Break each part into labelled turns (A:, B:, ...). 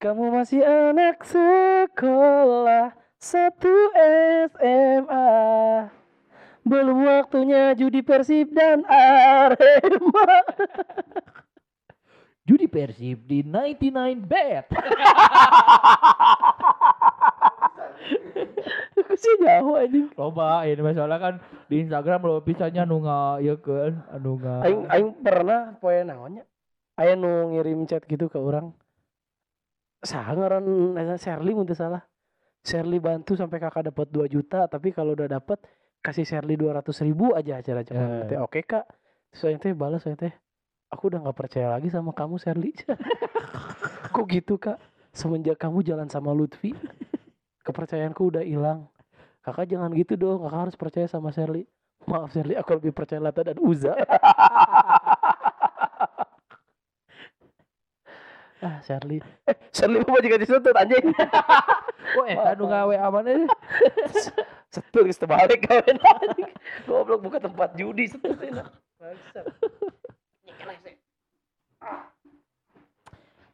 A: Kamu masih anak sekolah satu SMA Belum waktunya judi Persib dan Arema.
B: Judi Persib di 99 bet.
A: Aku sih jauh anjing.
C: Loba ini masalah kan di Instagram lo bisanya nu nga ya kan? Anu nga
A: Aing, aing pernah poe naonnya Aya nu ngirim chat gitu ke orang Saha ngaran eta Sherly mun teu salah. Sherly bantu sampai kakak dapat 2 juta Tapi kalau udah dapat kasih Sherly 200 ribu aja acara
C: Eh.
A: teh oke kak. Terus aing teh balas aing teh Aku udah nggak percaya lagi sama kamu Sherly. Kok gitu kak? Semenjak kamu jalan sama Lutfi Kepercayaanku udah hilang. Kakak jangan gitu dong Kakak harus percaya sama Sherly. Maaf Sherly aku lebih percaya Lata dan Uza Ah Sherly Eh Sherly mau juga disutut anjing.
C: Kok eh anu nga we aman
A: Setul geus balik kawan anjing Goblok buka tempat judi setul enak Bangsat.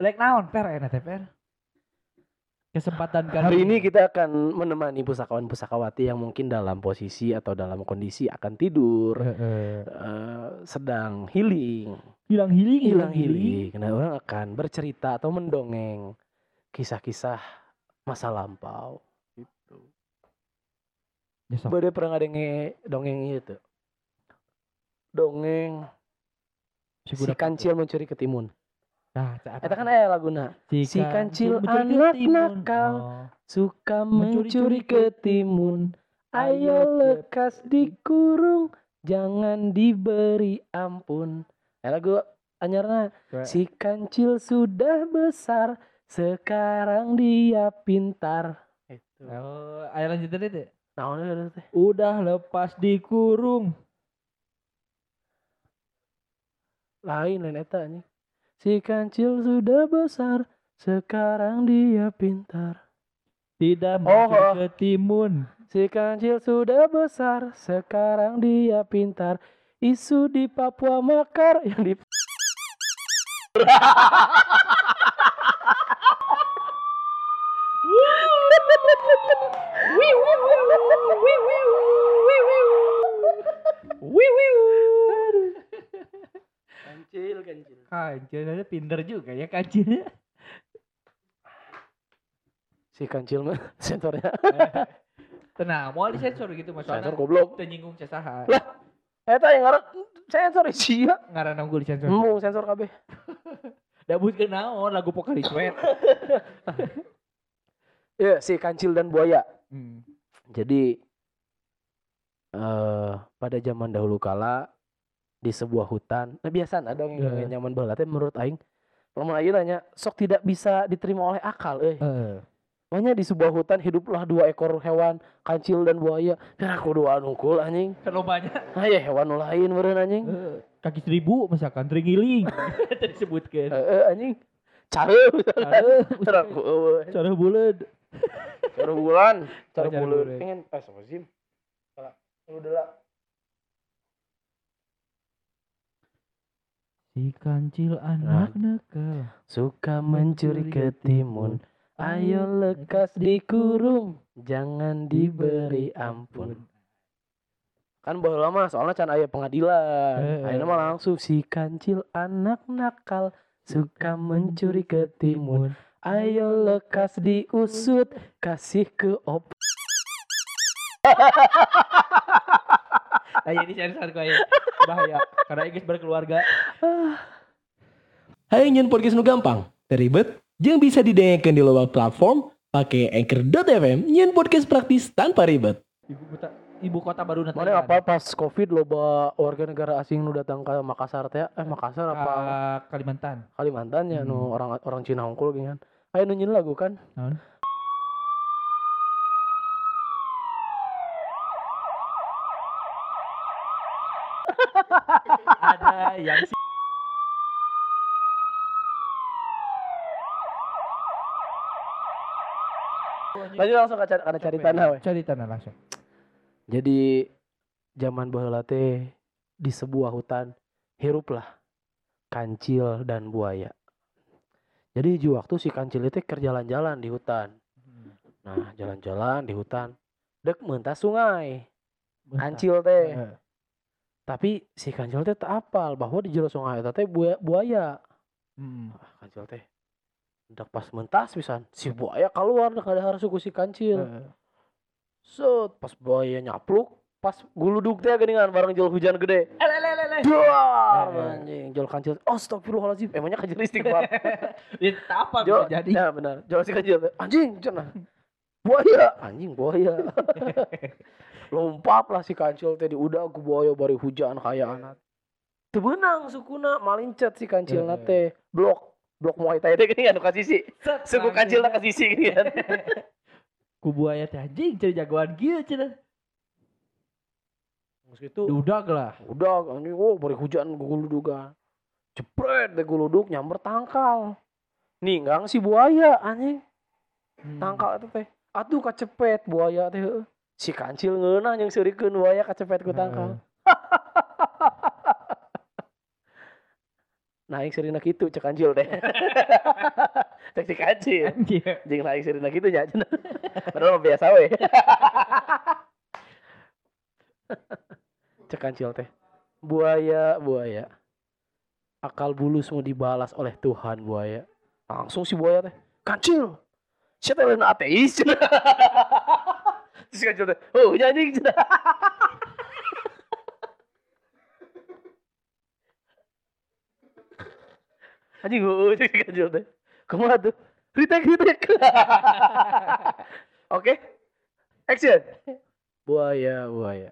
C: like naon per? Enak teh per kesempatan kan
A: Hari ini kita akan menemani pusakawan-pusakawati yang mungkin dalam posisi atau dalam kondisi akan tidur, eh, sedang healing,
C: hilang healing
A: hilang healing. Nah, orang akan bercerita atau mendongeng kisah-kisah masa lampau. Gitu.
C: Ya, sok.
A: Bade pernah ngadenge dongeng itu. Dongeng
C: Si
A: si kancil mencuri ketimun.
C: Nah?
A: Eta kan aya laguna. Si kancil anak nakal.
C: Oh.
A: Suka mencuri ketimun. Ayo lekas dikurung, jangan diberi ampun. Eh lagu anyarna si kancil sudah besar, sekarang dia pintar. Itu.
C: Oh, ayo lanjut tadi teh.
A: Naon teh?
C: Udah lepas dikurung.
A: Lain lain eta anjing. Si kancil sudah besar, sekarang dia pintar.
C: Tidak
A: Oh,
C: mencuri
A: oh.
C: ketimun.
A: Si kancil sudah besar, sekarang dia pintar. Isu di Papua makar yang di Kancil, kancil.
C: Aja pinter juga ya kancilnya.
A: Si kancil mah sensornya.
C: Tenang, mau disensor gitu maksudnya.
A: Sensor goblok.
C: Tenyinggung cesaha.
A: Eta yang ngaran sensor sia.
C: Ngaran unggul disensor.
A: Embung sensor kabeh.
C: Dabut ke naon lagu Pokari Sweat.
A: Ya, si kancil dan buaya.
C: Hmm.
A: Jadi eh pada zaman dahulu kala di sebuah hutan, nah biasa ada dong yang
C: Iya.
A: nyaman baheula teh menurut aing. Lamun aing nanya, sok tidak bisa diterima oleh akal euy.
C: Heeh.
A: Makanya di sebuah hutan hiduplah dua ekor hewan, kancil dan buaya. Biar aku dua nungkul anjing.
C: Kan lo banyak.
A: Nah ya hewan lain meureun anjing.
C: Eh, kaki seribu misalkan teringiling. Tadi disebutkan.
A: Heeh anjing. Care
C: Cara,
A: cara
C: cara bulan.
A: Cara bulan, cara bulan. Pengen eh sama Zim. Salah. Lu deula.
C: Si kancil anak nakal.
A: Suka mencuri ketimun. Ayo lekas dikurung, jangan diberi ampun. Kan baheula mah soalnya can aya pengadilan.
C: Eh.
A: Ayeuna mah langsung si kancil anak nakal suka mencuri ketimun. Ayo lekas diusut, kasih ke op.
C: Ayo ini sensor kau ya. Bahaya. Karena Inggris berkeluarga.
B: Ayo nyen podcast nu gampang, teribet, yang bisa didengarkan di luar platform, pakai anchor.fm, nyen podcast praktis tanpa ribet.
C: Ibu kota, ibu kota baru nanti.
A: Mana apa pas covid loba warga negara asing nu datang ke Makassar teh, eh Makassar apa?
C: Kalimantan.
A: Kalimantan ya,
C: hmm.
A: nu orang orang Cina hongkul gini kan. Ayo nunjin lagu kan.
C: Hmm. ada yang
A: Lanjut langsung ke karena cari tanah weh.
C: Cari tanah langsung.
A: Jadi zaman baheula teh di sebuah hutan hiruplah kancil dan buaya. Jadi di waktu si kancil itu keur jalan-jalan di hutan. Nah, jalan-jalan di hutan. Dek mentas sungai. Kancil teh.
C: Eh,
A: Tapi si kancil teh tak apal bahwa di jero sungai eta teh buaya, buaya.
C: hmm.
A: Ah, kancil teh. Dak pas mentas pisan, si buaya keluar dak ada suku si kancil. Set, pas buaya nyapluk, pas guluduk teh geuningan bareng jol hujan gede.
C: Eh.
A: Duar, anjing, jol kancil. Astagfirullahaladzim, emangnya kancil istighfar.
C: Itu apa
A: Jol,
C: bisa jadi?
A: Ya benar, jol si kancil. Anjing, cenah. Buaya, anjing buaya. Lompat lah si kancil teh di udah ku buaya bari hujan kayak anak. Teu beunang sukuna malincet si kancil teh. Blok, blok muay thai teh geuningan nu ka sisi. Suku kancil ka sisi geuningan.
C: Ku buaya teh anjing cari jagoan kieu cenah.
A: Gitu.
C: Dudag lah.
A: udah ini oh bari hujan guludugan jepret deh guluduk nyamber tangkal ninggang si buaya anjing
C: Hmm.
A: tangkal itu teh atuh kacepet buaya teh si kancil ngeunah yang sirikeun buaya kacepet ku tangkal naik sirina kitu cek kancil teh cek si kancil
C: Anjing.
A: jeung naik sirina nya cenah. padahal biasa we cek kancil teh. Buaya buaya. Akal bulusmu dibalas oleh Tuhan buaya. Langsung si buaya teh kancil siapa yang ateis? Terus kancil teh oh nyanyi anjing gue kancil teh ke mana tuh retake retake oke action buaya buaya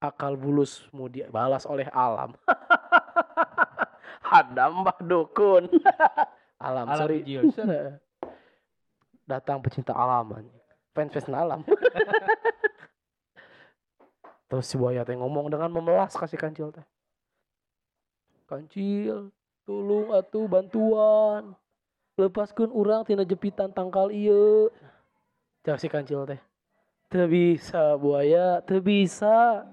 A: akal bulusmu dibalas oleh alam. Hadam mbah dukun alam,
C: Alam
A: sorry. datang pecinta alam fans fans alam. Terus si buaya teh ngomong dengan memelas kasih kancil teh. Kancil tulung atuh bantuan. Lepaskan orang tina jepitan tangkal ieu. Cak si kancil teh. Teu bisa buaya teu bisa.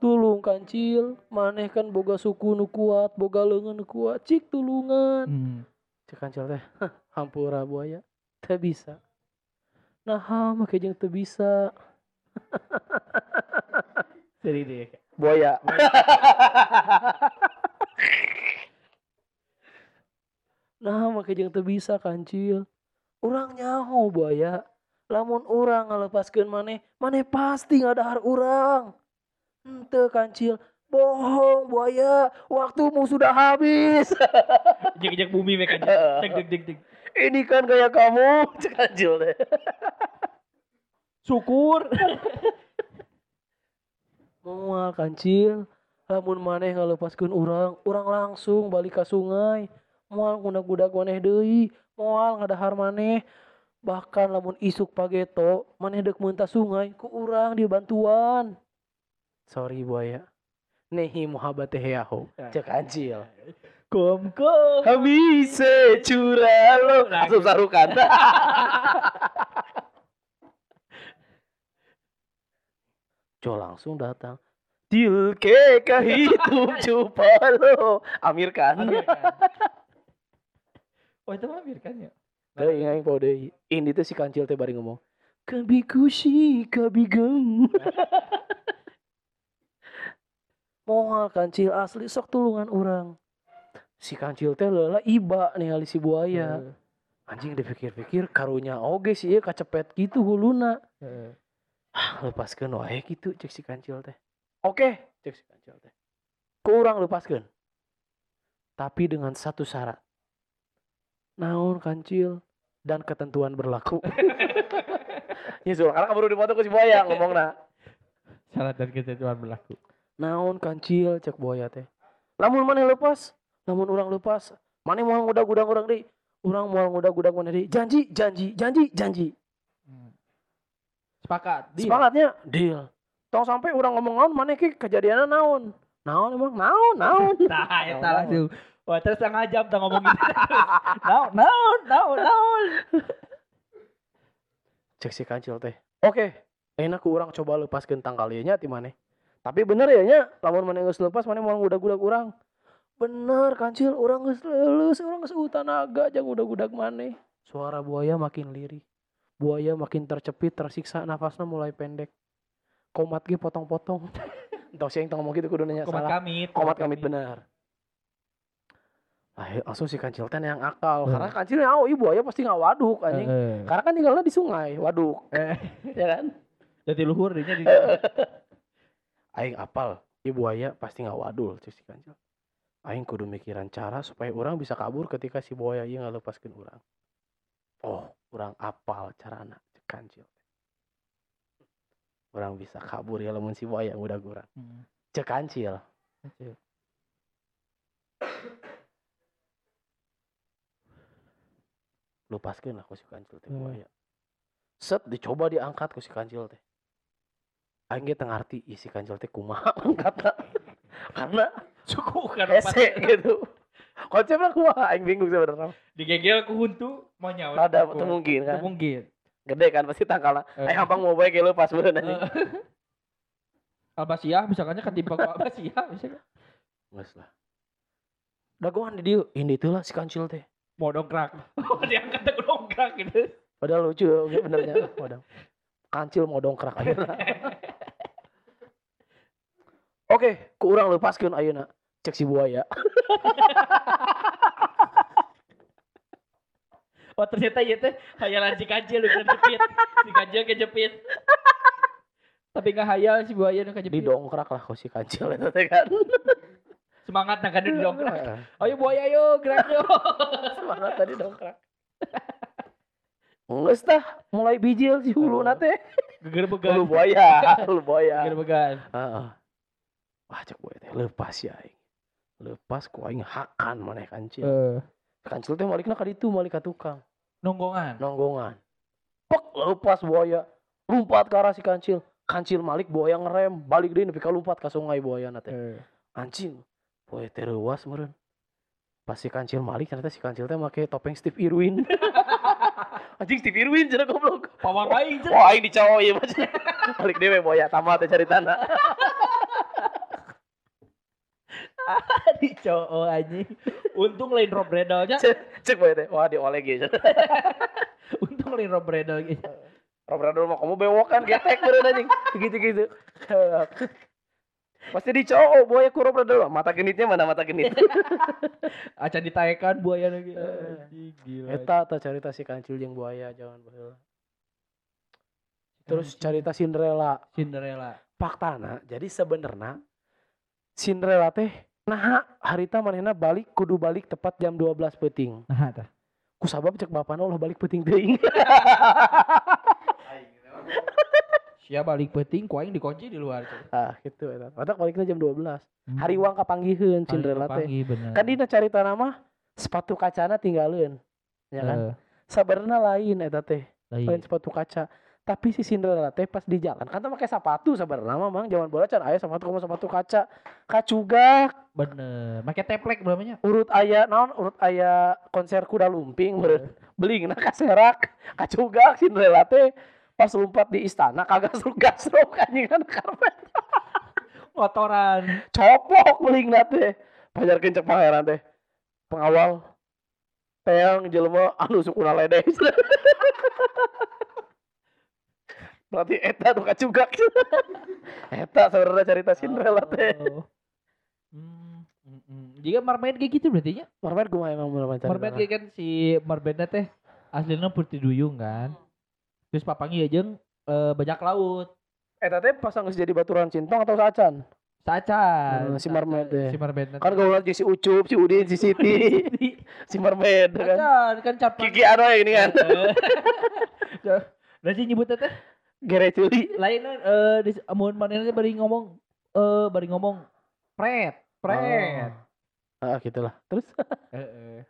A: Tulung kancil maneh kan boga suku nu kuat boga leungeun nu kuat cik tulungan.
C: Hmm.
A: cek kancil teh "Hah, hampura buaya. Teu bisa. Nah make jeung teu bisa.
C: Jadi deh.
A: buaya nah make jeung teu bisa kancil urang nyaho buaya lamun urang ngalepaskeun maneh maneh pasti ngadahar urang henteu kancil bohong buaya waktumu sudah habis
C: Jek-jek bumi mereka. Deg deg deg deg.
A: ini kan gaya kamu cek kancil teh
C: Syukur.
A: Moal kancil, lamun maneh ngalepaskeun urang, urang langsung balik ka sungai. Moal ngudag-udag maneh deui, moal ngadahar maneh. Bahkan lamun isuk pageto, maneh dek muntah sungai, ku urang di bantuan. Sorry buaya. Nehi muhabate heaho. Cek kancil.
C: Kom kom.
A: Hamise curalo. Langsung sarukan. Jo langsung datang. Tilke kahitung cupalo. Amir Khan.
C: Oh itu mah Amir kan ya.
A: Deui aing po deui. Ini tuh si kancil teh bari ngomong. Kabi kusi, kabi gem. Moal kancil asli sok tulungan orang. Si kancil teh leula iba nih ali si buaya. Anjing dipikir-pikir karunya oge sih ya kacepet gitu huluna.
C: Heeh.
A: Ah, lepaskeun wae gitu cek si kancil teh. Oke, cek si kancil teh. Ku urang lepaskeun. Tapi dengan satu syarat. Naon kancil dan ketentuan berlaku. Nyusul karena baru dipoto ku si buaya ngomongna.
C: Syarat dan ketentuan berlaku.
A: Naon kancil cek buaya teh. Lamun maneh lepas, lamun urang lepas, maneh moal ngudag-udag urang deui. Urang moal ngudag-udag maneh deui. Janji, janji, janji, janji.
C: Hmm. Sepakat. Deal.
A: Semangatnya deal. Tong sampai orang ngomong naon maneh ki kejadianna naon. naon emang naon naon
C: Nah, eta langsung. Wah, terus setengah jam teh ngomong gitu. Naon, naon, naon, naon.
A: cek si kancil teh. Oke enak ku urang coba lepaskeun tangkalinya ti maneh. Tapi bener ya nya. Lamun maneh geus lepas maneh mau ngudag-gudag urang. Bener kancil urang geus leuleus urang geus utanaga jeung udag-udag maneh. Suara buaya makin lirih. Buaya makin tercepit tersiksa nafasnya mulai pendek. Komat ge potong-potong. Entah sih yang ngomong gitu kudu nanya
C: Komat
A: salah.
C: kamit.
A: komat kamit. bener Ayo, langsung si kancil teh yang akal.
C: Hmm.
A: karena kancilnya oh ibu buaya pasti nggak waduk anjing.
C: Heeh.
A: karena kan tinggalnya di sungai waduk.
C: Eh.
A: ya kan?
C: Jadi luhur dinya di
A: aing apal ibu buaya pasti nggak wadul cek si kancil. Aing kudu mikiran cara supaya orang bisa kabur ketika si buaya ieu ngalepaskeun orang oh orang apal carana cek kancil. Orang bisa kabur ya lamun si buaya udah kurang
C: Hmm.
A: cek kancil lepaskeun lah si kancil teh
C: Hmm.
A: buaya. Set dicoba diangkat ku si kancil teh. Aing ge teu ngarti isi kancil teh kumaha angkatna karena
C: Cukup kan
A: hese gitu. Konsepnya kumaha? Aing bingung sebenarnya
C: digegel ku huntu mau nyawa.
A: ada teu mungkin kan?
C: Mungkin.
A: gede kan pasti tangkalna
C: Eh.
A: aing hampang mau bae ge leupas beneun anjing
C: Albasiah misalkannya ketimpa ku Albasiah misalkan.
A: geus lah. Dagoan di dieu ini tuh lah si kancil teh
C: Mau dongkrak. Oh, diangkat ke dongkrak gitu.
A: padahal lucu oke benernya waduh kancil mau dongkrak ayeuna oke ku urang lepaskeun ayeuna cek si buaya
C: Oh ternyata ya teh hayalan si kancil udah jepit. Si kancil kejepit. Tapi nggak hayal si buaya nu kejepit.
A: didongkrak lah ku si kancil eta teh kan
C: Semangat nah kan di dongkrak. Ayo buaya yo gerak yo.
A: semangat tadi dongkrak. Nges tah mulai bijil si hulu nate.
C: Geger
A: hulu
C: began.
A: buaya hulu buaya
C: Geger began.
A: Heeh. wah cek buaya teh lepas ya aing. Lepas ku aing hakan maneh kancil.
C: Eh,
A: kancil teh malikna ka ditu malik ka tukang.
C: Nonggongan.
A: nonggongan. Pek lepas buaya lompat ke arah si kancil. Kancil malik buaya ngerem. Balik deui nepi ka lompat ka sungai buaya teh
C: Eh,
A: anjing buaya teh reuas meureun pas si kancil malik ternyata si kancil teh make topeng Steve Irwin anjing Steve Irwin cenah goblok
C: pawang aing cenah.
A: wah aing dicawo ieu mah balik dewe buaya tamat teh caritana
C: di cowok anjing. Untung lain Rob Bredalnya.
A: cek cek buaya teh wah dioleh ge cenah.
C: Untung lain Rob Bredal gitu.
A: Robert dulu mah kamu bewokan getek meureun anjing gitu-gitu pasti dicowo buaya ku Robert dulu mata genitnya mana mata genit
C: Acan ditaekan buaya lagi. Anjing gila.
A: Eta ta cerita si kancil jeung buaya jangan baheula. Terus cerita Cinderella.
C: Cinderella.
A: Faktana jadi sebenarnya Cinderella teh nah harita manehna balik kudu balik tepat jam 12 peuting.
C: Nah, tah.
A: Ku sabab cek bapana ulah balik peuting teuing.
C: Sia balik penting ku aing dikunci di luar. tuh.
A: ah gitu eta. Matak baliknya jam 12.
C: Hmm.
A: Hari uang kapanggiheuun Cinderella teh. Kan dina carita nama sepatu kacana tinggalin. Ya kan?
C: Eh,
A: Sabarna lain eta teh.
C: lain.
A: sepatu kaca tapi si Cinderella teh pas di jalan kan pakai sepatu sabarna mah mang zaman bola can aya sepatu kamu sepatu kaca kacugak
C: Bener. Make teplek belamanya.
A: urut aya naon urut aya konser kuda lumping meureun beling nah kaserak kacugak Cinderella teh pas lompat di istana kagak gasruk anjing kan karpet
C: Motoran.
A: copok beling teh pajar kencek pangeran teh pengawal teang jelema anu sukuna ledeh berarti eta tuh kacugak eta sebenarnya cerita Cinderella teh
C: Oh. Hmm, mm, mm. Jika mermaid kayak gitu berarti nya.
A: mermaid gue emang cerita
C: Mermaid kayak kan si mermaidnya teh aslinya putri duyung kan. Terus papangnya jeung eh, bajak laut.
A: eta teh pasang geus jadi baturan cintong atau sacan?
C: Sacan.
A: Hmm, si mermaid.
C: Si mermaid
A: kan gue liat si Ucup si Udin si Siti. Si mermaid kan?
C: Sacan kan cap
A: Kiki Ano ini kan?
C: Dan si nyebutnya teh?
A: Gere Culi.
C: Lain eh di amun manehna bari ngomong eh bari ngomong pret, pret.
A: ah gitulah terus?
C: Heeh.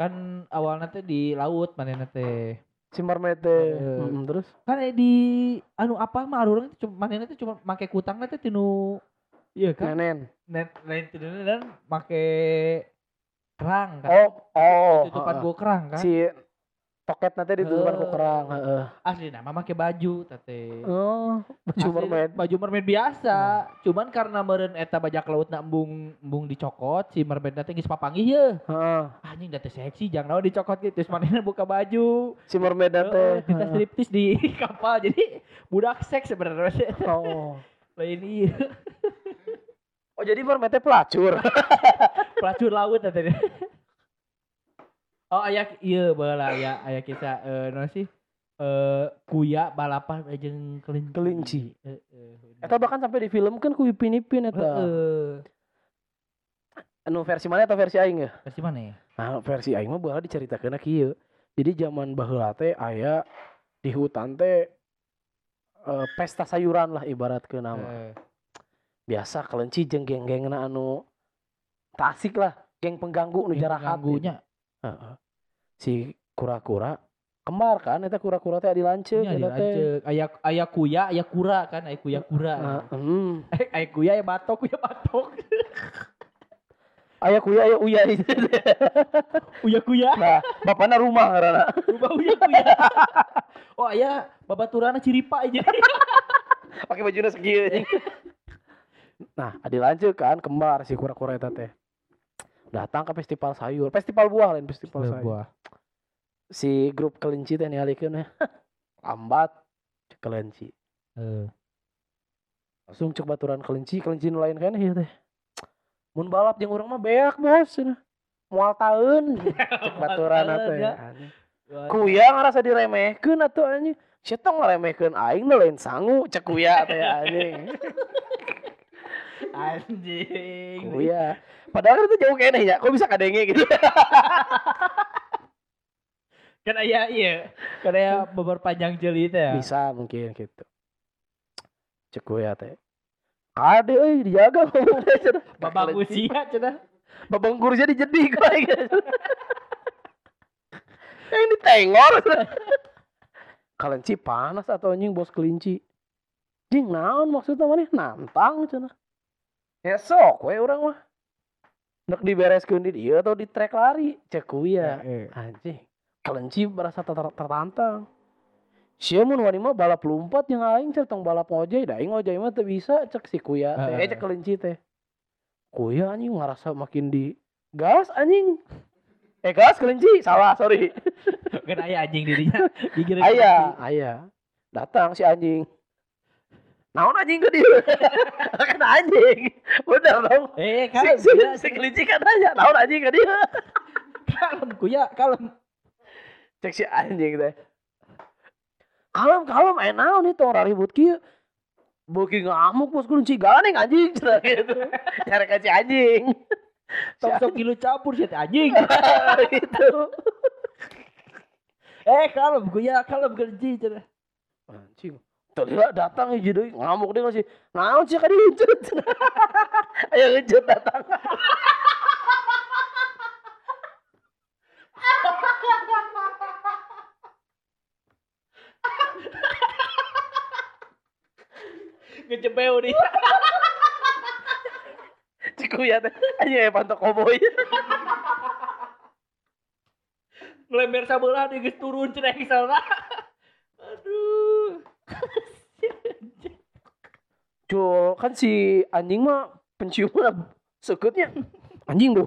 C: Kan awalnya teh di laut manehna teh.
A: Si mermaid teh
C: Heeh.
A: Mm, terus
C: Kan eh, di anu apa mah urang teh cuma manehna teh cuma make kutangna teh tinu Iya kan?
A: Nenen.
C: Net lain tidurnya dan make kerang kan.
A: Oh, oh.
C: Tutupan
A: heeh.
C: gua kerang kan.
A: Si toket nanti ditutupan ku
C: Heeh.
A: kerang, heeh.
C: Asli nama make baju tete.
A: Oh, baju
C: Asli,
A: mermaid.
C: Baju mermaid biasa. Cuman karena meren eta bajak laut nak embung embung dicokot si mermaid nanti geus papanggih ye.
A: Heeh.
C: Anjing data seksi jangan naon dicokot gitu. Terus manehna buka baju.
A: Si mermaid teh.
C: kita striptis di kapal. Jadi budak seks sebenarnya.
A: Oh.
C: Lain iya.
A: Oh, jadi mermaid teh pelacur.
C: pelacur laut tadi. Oh ayah iya bala aya aya kisah eh naon sih eh kuya balapan jeung kelinci.
A: Kelinci.
C: Heeh.
A: Eta bahkan sampai di film kan ku Ipin Ipin eta.
C: Heeh.
A: Anu versi mana atau versi aing ya?
C: Versi mana ya?
A: Nah, versi aing mah baheula diceritakeun kieu. Jadi zaman baheula teh aya di hutan teh eh, pesta sayuran lah ibarat ke nama.
C: Heeh.
A: Biasa kelenci jeung geng-gengna anu tak asik lah, geng pengganggu nu jarahat.
C: pengganggunya.
A: Heeh. Si kura-kura kemar kan eta kura-kura teh adi lanceuk
C: Nya
A: eta teh.
C: dilanceuk. Aya aya kuya, aya kura kan, aya kuya kura.
A: Nah,
C: aya kuya aya batok, kuya batok.
A: Aya kuya aya uyai.
C: Uya kuya,
A: nah, bapana rumah ngaranna.
C: rumah uya kuya. oh aya babaturana ciripa aja.
A: Pakai bajunya segieu. Nah, adi lanceuk kan kembar si kura-kura eta teh. Datang ke festival sayur, festival buah lain festival sayur. Si grup kelinci teh ningalikeun ya. Lambat kelinci.
C: Heeh.
A: Langsung cek baturan kelinci, kelinci nu lain kan ieu teh. Mun balap jeung urang mah beak bos cenah. Moal taeun cek baturan teh.
C: ya.
A: anjing. Kuya ngerasa diremehkeun atuh anjing. Sia tong ngaremehkeun aing lain sangu cek kuya teh anjing.
C: Anjing.
A: Kuya. Padahal kan itu jauh kayaknya ya. Kok bisa kadenge gitu?
C: Kan aya iya. Kan aya beber panjang jeli teh. ya.
A: bisa mungkin gitu. Cek kuya teh. Kade euy dijaga ngomong teh cenah.
C: Babang usia cenah.
A: Babang kurusnya dijedik lagi. Yang ditengor. Kelinci panas atau anjing bos kelinci. Jing naon maksudnya mana nantang cenah. Ya sok we urang mah. Nek dibereskeun di dieu atau di trek lari cek kuya.
C: Heeh.
A: Anjing. Kelinci merasa ter- ter- tertantang. Sia mun wani mah balap lompat yang aing cek tong balap ngojay, da aing ngojay mah teu bisa cek si kuya teh, eh, cek kelinci teh. Kuya anjing ngerasa makin di gas anjing. Eh gas kelinci, salah sorry.
C: Kan aya anjing dirinya. Gigir
A: Aya, aya. Datang si anjing. Naon anjing ke dia? kan anjing. Bener dong.
C: Eh,
A: Si,
C: kalem.
A: si, si kelinci kan aja, naon anjing ke dia?
C: Kalem kuya, kalem.
A: cek si anjing teh kalem kalem eh naon nih tong ribut kieu Beuki ngamuk bos kelinci ganeng anjing cenah gitu. Nyari ka si anjing.
C: Tong sok kilo campur sih anjing.
A: gitu.
C: Eh, kalem kuya, kalem kelinci cenah.
A: Terlihat datang hiji deui ngamuk dia masih naon sih ka diuncut. Ayo uncut datang.
C: Ngejebeu nih.
A: Ciku ya teh. Aya pantok koboy.
C: Ngelember sabelah dia geus turun cenah misalna. Aduh.
A: Cul, kan si anjing mah penciuman sekutnya. Anjing udah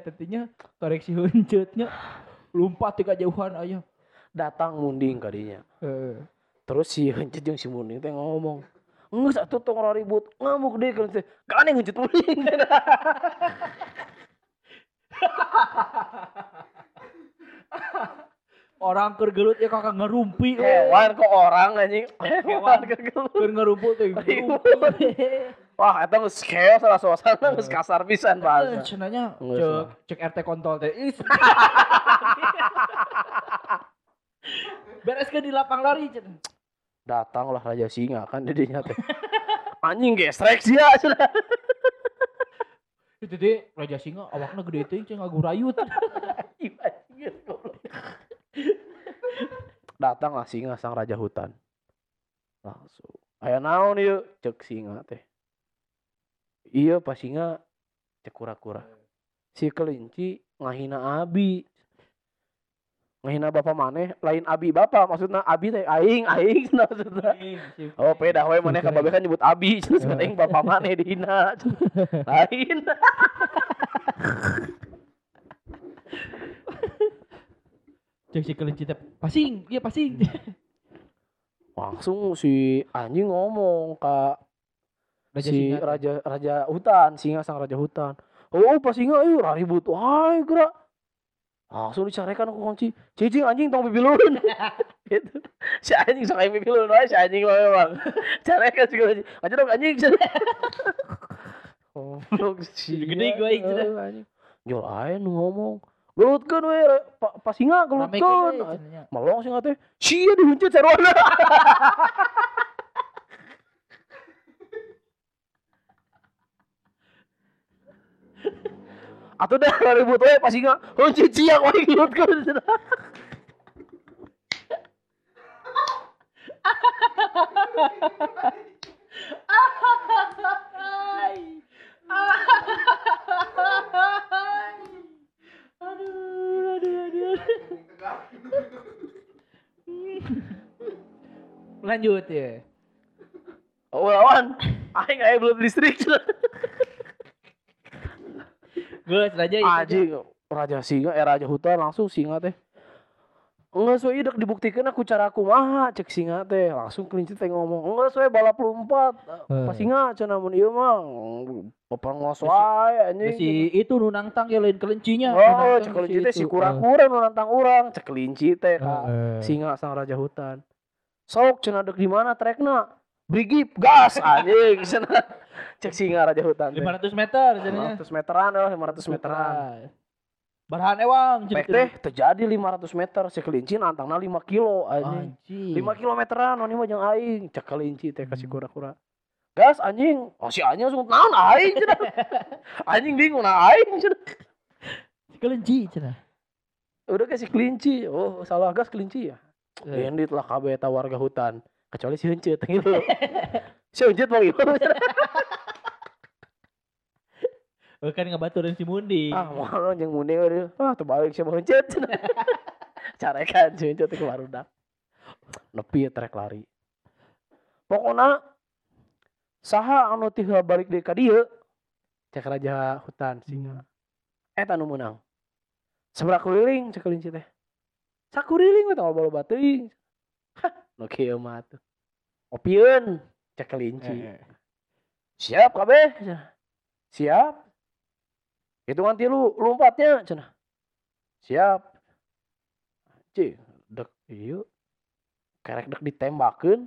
C: ya tentunya koreksi huncutnya lompat di kejauhan aja.
A: Datang munding kadinya. Terus si Hencet jeung si Munding teh ngomong, "Geus atuh tong ribut, ngamuk deui kan teh." Kan yang Hencet Munding.
C: orang keur gelut ya kakak ngerumpi.
A: Hewan kok orang anjing. Hewan
C: ngerumpu tuh.
A: Wah, eta geus chaos lah suasana geus kasar pisan bahasa.
C: cenanya cek
A: salah.
C: cek RT kontol teh. Ih, Bereskeun di lapang lari.
A: Datanglah Raja Singa kan didinya teh. Anjing gestrek sia cenah.
C: Itu teh Raja Singa awakna gede teuing cenah ngagurayut.
A: Datanglah singa sang raja hutan. Langsung. Aya naon ieu? Cek singa teh. Iya pas singa cek kura-kura. Si kelinci ngahina abi. Ngahina bapak maneh lain abi bapak maksudna abi teh aing aing cenah maksudna. Oh beda we maneh ka kan nyebut abi cenah aing bapak maneh dihina. Lain.
C: Cek si kelinci teh pasing, iya pasing.
A: Langsung si anjing ngomong ka
C: Raja
A: si
C: Singa.
A: raja raja hutan singa sang raja hutan. Oh pas singa ayo ribut wah gerak. Langsung dicarekan aku kunci cicing anjing tong bibulun gitu. Si anjing sok aing bibulun wae si anjing mah memang. Carekan si anjing aja dong anjing. Goblok si
C: Gede gue
A: anjing. Jol ae nu ngomong. Gelutkeun we pa- pas singa gelutkeun. melong singa teh. Sia dihuncut sarwana Atau dah ribut we pas singa, huncut ciak we gelutkeun
C: Aduh, aduh, aduh. Lanjut ya.
A: Oh lawan, aing aya belum listrik.
C: Gue aja itu.
A: Anjing, raja singa eh raja hutan langsung singa teh. Enggak sesuai dek dibuktikan aku cara aku maha cek singa teh langsung kelinci teh ngomong enggak sesuai balap lompat pas singa cenah mun ieu mah pepengos wae anjing
C: Si itu nu nangtang ya lain kelincinya.
A: Oh, cek kelinci teh si kura-kura nu nantang urang, cek kelinci teh ka
B: Heeh.
A: singa sang raja hutan. Sok cenah dek di mana trekna? Brigip gas anjing cenah. Cek singa raja hutan teh.
C: 500 meter jadinya.
A: 500 meteran lah, 500 meteran.
C: Barhan ewang
A: Pek teh terjadi 500 meter, si kelinci nantangna 5 kilo anjing.
C: Anjing.
A: 5 kilometeran, ini mah jeung aing, cek kelinci teh kasih kura-kura. Gas anjing, oh si anjing langsung naon aing cenah. anjing bingung nah aing cenah.
C: Kelinci cenah.
A: Udah kasih kelinci, oh salah gas kelinci ya.
C: Eh.
A: Bandit lah kabeh warga hutan. Kecuali si Huncut gitu. si Huncut mau gimana?
C: Oh, kan ngabaturin si Mundi.
A: ah, mau jeung mune we. Ah, terbalik si Huncut. Carekan si Huncut ke barudak. Nepi ya trek lari. Pokoknya saha anu teu balik deui ka dieu? Cek raja hutan singa. Eta nu meunang. Seberapa keliling cek kelinci teh. Sakuriling we tanggal bola teuing. Nu kieu mah tuh. Opieun cek kelinci. Siap kabeh. cenah. Siap. Hitungan tilu lompatnya cenah. Siap. Cih, dek ieu. Kerek dek ditembakeun.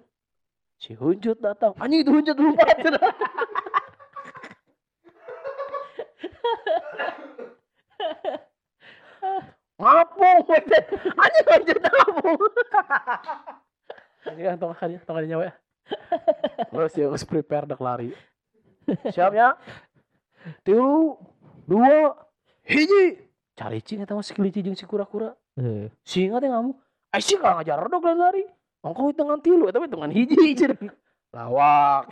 A: Si Huncut datang. Anjing itu Huncut lompat cenah. Ngapung. Anjing Huncut ngapung. Anjing tong kali tong kali nyawa. Terus ya geus prepare dek lari. Siap ya? Tilu, dua, hiji. Cari cing eta mah si kelinci jeung si kura-kura.
B: Eh.
A: Singa teh ngamuk. Ai sih kalau ngajar dok lari. Ongko hitungan tilu tapi hitungan hiji cenah. Lawak.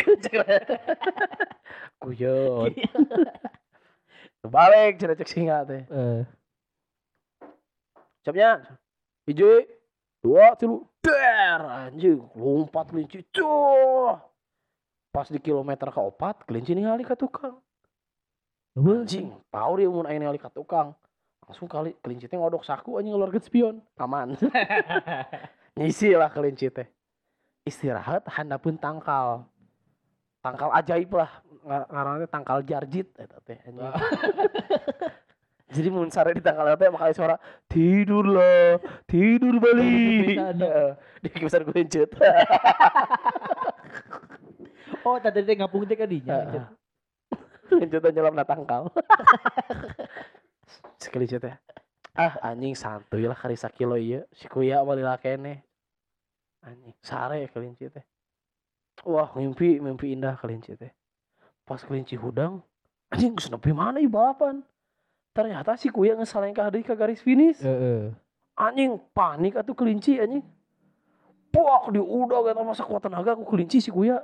A: Kuyon. Balik cenah cek singa teh.
B: Eh.
A: Siapnya. Hiji, dua, tilu. Der anjing lompat kelinci. Cuh. Pas di kilometer keopat, kelinci ningali ka tukang. Anjing, tahu dia aya ningali ka tukang. Langsung kali kelinci teh ngodok saku anjing ngeluarkeun spion. Aman. Ngisi lah kelinci teh. Istirahat handapun tangkal. Tangkal ajaib lah. Nga- Ngaranna teh tangkal jarjit eta teh anjing. Jadi mun sare di tanggal teh makanya suara tidurlah, tidur Bali. Di kebiasaan gue lanjut.
C: Oh, tadi teh ngapung teh kadinya.
A: Aja nyelam na tangkal. Sekali teh. Ah anjing santuy lah kari sakilo ieu. Si kuya mah lila kene. Anjing sare kelinci teh. Wah mimpi mimpi indah kelinci teh. Pas kelinci hudang anjing geus nepi mana ieu balapan. Ternyata si kuya ka deui ka garis finish.
C: Heeh.
A: Anjing panik atuh kelinci anjing. Puak di udah kata masa kuat tenaga aku kelinci si kuya.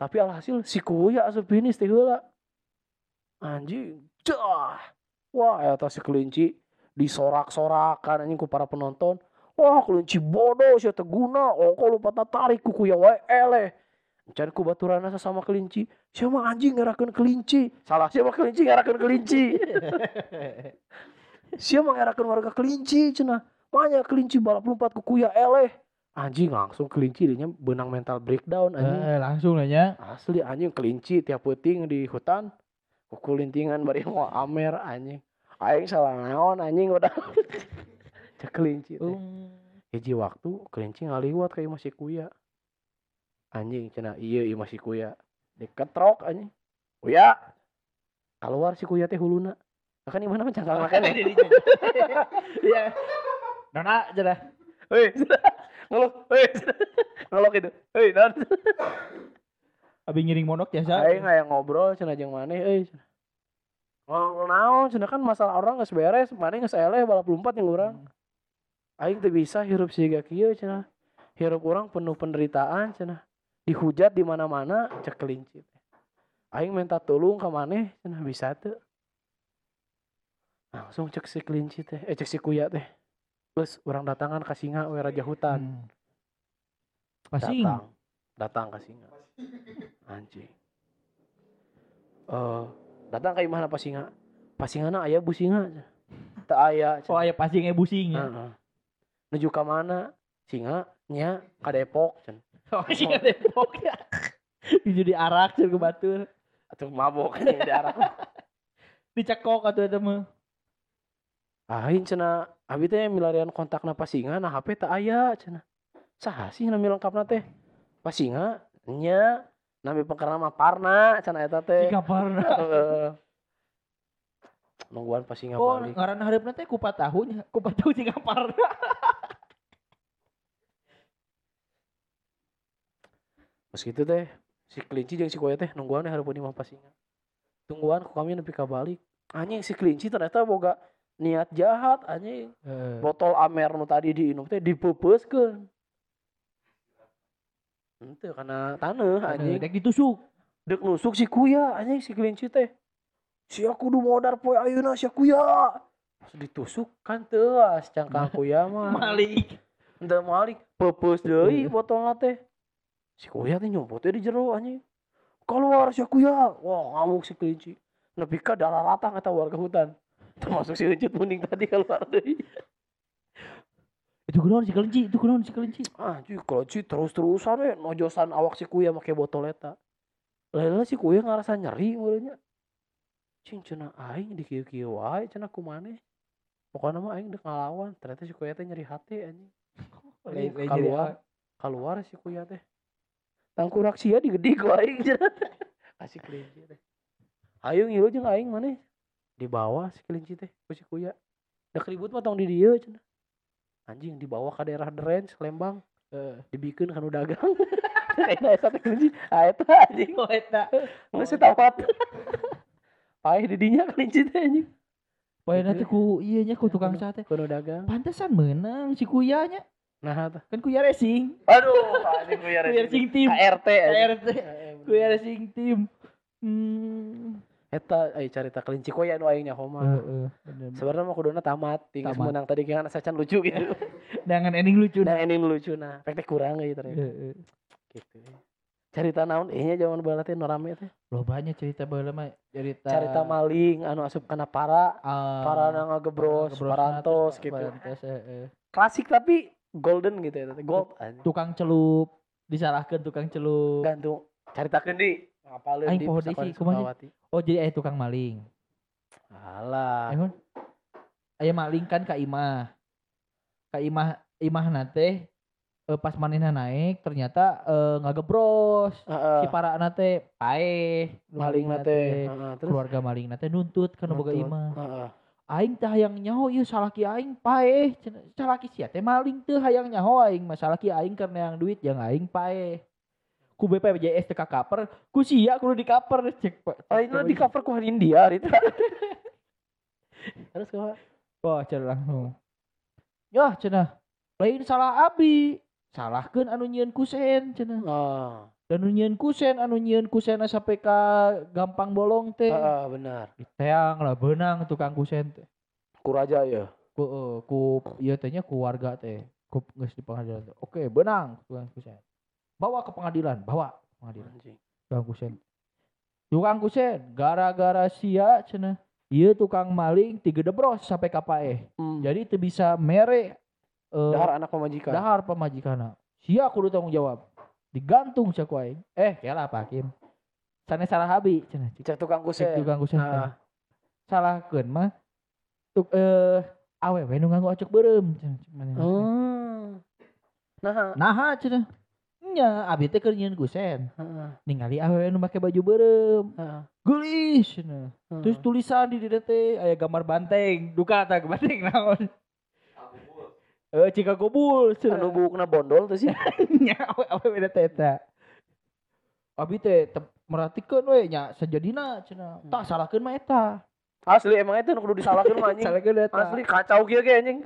A: Tapi alhasil si kuya asup finish teh heula. Anjing, dah. Wah, eta si kelinci disorak-sorakan anjing ku para penonton. Wah, kelinci bodoh sia teu guna. Oh, kok lupa tarik ku kuya wae eleh. Can ku baturana sama kelinci. Sia mah anjing ngarakeun kelinci. Salah sia mah kelinci ngarakeun kelinci. sia mah ngarakeun warga kelinci cenah. Manya kelinci balap lompat ku kuya eleh. Anjing langsung kelinci dinya benang mental breakdown anjing.
C: Eh, langsung nanya.
A: Asli anjing kelinci tiap peuting di hutan. Kukulintingan bari mau amer anjing. Aing salah naon anjing udah. Cek kelinci.
C: Um,
A: Hiji waktu kelinci ngaliwat kayak masih kuya. Anjing cenah iya iya masih kuya. Diketrok anjing. Kuya. Keluar si kuya teh huluna. Nah, kan gimana mencangkang makan
C: Iya. Nona aja dah.
A: Hei, ngeluh, hei, ngeluh gitu. Hei, non.
C: Abi ngiring monok ya, Sa.
A: Aing aya ngobrol cenah jeung maneh euy. Ngobrol naon cenah kan masalah orang geus beres, maneh geus eleh balap lompat yang urang. Aing teu bisa hirup siga kieu cenah. Hirup urang penuh penderitaan cenah. Dihujat di mana-mana cek kelinci teh. Aing minta tolong ka maneh cenah bisa teu. Langsung cek si kelinci teh, eh cek si kuya teh. Terus orang datangan ka singa we raja hutan.
C: Hmm. Pasing.
A: Datang. Datang ke singa. Anjing. Eh, datang ke imahna pasinga. Pasingana aya bu singa. Tak aya.
C: Oh, aya pasing e busing ya.
A: Heeh. Nuju ka mana? Singa nya ka Depok cenah.
C: Oh, sih Depok ya. Jadi arak cenah ke batur.
A: Atuh mabok di daerah.
C: Dicekok atuh eta mah.
A: Aing cenah abi teh milarian kontakna pasinga nah HP tak aya cenah. Saha sih nami lengkapna teh? Pasinga nya nami pengkerna mah Parna cenah eta teh.
C: Singaparna.
A: Heeh. Nungguan pasinga
C: Oh,
A: balik.
C: ngaran hareupna teh kupat tahunya. Kupat tahu Singaparna.
A: Pas gitu teh si kelinci jeung si kuya teh nungguan deh hareupeun imah pasinga. Tungguan ku kami nepi ka balik. Anjing si kelinci ternyata boga niat jahat anjing. Botol amer nu tadi diinum teh dipeupeusekeun. Henteu karena taneuh anjing.
C: Dek ditusuk.
A: Dek nusuk si kuya anjing si kelinci teh. Sia kudu modar poe ayeuna sia kuya. Pas ditusuk kan teuas cangkang kuya mah.
C: Malik.
A: Henteu malik peupeus deui botolna teh. Si kuya teh nyompot teh di jero anjing. Keluar si kuya. Wah, ngamuk si kelinci. Nepi ka dalaratang eta warga hutan. Termasuk si Ucut mending tadi keluar deui.
C: Itu kunaon si kelinci, itu kunaon si kelinci.
A: Anjing kelinci terus-terusan we nojosan awak si kuya make botol eta. Laila si kuya ngarasa nyeri mulanya. Cing cenah aing di kieu-kieu wae cenah kumaneh. Pokoknya mah aing dek ngalawan, ternyata si kuya teh nyeri hati anjing.
C: Lain- jadi
A: keluar keluar si kuya teh tangkurak sia digede ku aing. Kasih kelinci teh. Ayo ngilu jeung aing maneh? Di bawah si kelinci teh ku si kuya. Da ribut mah tong di dieu cenah. Anjing dibawa ke daerah Drench Lembang. Dibikeun kanu dagang. Eta teh kelinci. Ah eta anjing.
C: Oh, eta.
A: geus tawat paeh di dinya kelinci teh anjing.
C: Poe nanti ku iya nya ku tukang sate.
A: kanu dagang.
C: Pantesan menang si kuyanya.
A: Nah
C: Kan kuya racing.
A: aduh anjing kuya
C: Kuya racing team.
A: KRT.
C: KRT. Kuya racing team. Hmm.
A: eta ai carita kelinci koya nu aing nyaho mah
C: Heeh,
A: sebenarnya mah kuduna tamat tinggal menang tadi kan sacan lucu gitu
C: Dengan ending lucu.
A: dan ini lucu nah pek teh kurang gitu ternyata
C: Heeh.
A: gitu cerita naon eh nya zaman baheula teh rame teh
C: Lo banyak cerita baheula mah cerita
A: cerita maling anu asup kana para
C: ah,
A: para ngagebros
C: ngegebros
A: parantos gitu
C: parantos, heeh.
A: klasik tapi golden gitu ya gold.
C: Tukang celup disalahkan tukang celup.
A: gantung caritakeun di ngapaleun
C: Aing
A: di
C: poho deui
A: Pusaka
C: sih, kumaha sih?
A: Sukawati.
C: Oh jadi eh tukang maling.
A: Alah.
C: Emang aya maling kan ka imah. Ka imah imah nate eh, pas manehna naik ternyata eh, ngagebros.
A: Heeh.
C: Si para nate paeh
A: maling nate. Heeh, terus
C: keluarga maling nate nuntut kana boga imah.
A: Heeh.
C: Aing teh hayang nyaho ieu salaki aing. Cenah, Salaki sia teh maling teu hayang nyaho aing mah salaki aing karena yang duit yang aing paeh. Ku BPJS teh kakaper, ku sia kudu dikaper cek.
A: Ah, ini di cover ku India itu. Terus kumaha?
C: Wah, cenah langsung. Yah, cenah. Lain salah abi. Salahkeun anu nyieun kusen cenah.
A: Oh.
C: Dan nyieun kusen, anu nyieun kusen sampai ka gampang bolong teh.
A: Heeh, benar.
C: Diteang lah benang tukang kusen teh.
A: Kuraja ya.
C: Ku eh, ku ieu teh nya ku warga teh. Ku geus di pengadilan teh. Oke, benang tukang kusen. Bawa ke pengadilan, bawa ke pengadilan.
A: Anjing.
C: Tukang kusen. Tukang kusen gara-gara sia cenah. Ieu tukang maling tiga debros sampai ka paeh.
A: Hmm.
C: Jadi itu bisa mere eh,
A: Dahar anak pemajikan.
C: dahar pemajikana. Sia kudu tanggung jawab. Digantung ku aing. Eh, kela Pak Hakim. Sane salah habi cenah. Cik
A: Cek tukang kusen.
C: tukang kusen. teh.
A: Nah,
C: Salahkeun mah tuk eh awewe nu nganggo acuk beureum cenah. Cik maneh.
A: Oh. Nah,
C: Naha cenah. Nya, abi teh keur nyieun kusen.
A: heeh.
C: Ningali awewe nu make baju beureum.
A: Heeh.
C: Geulis cenah. Terus tulisan di dieu teh aya gambar banteng. Duka tah banteng naon. Eh, cika gobul cenah.
A: anu bukna bondol tuh sih.
C: nya awe beda teh eta. Abi teh merhatikeun we nya sejadina cenah. Tak salahkeun mah eta.
A: Asli emang itu kudu disalahkeun mah anjing. Asli kacau kieu ge anjing.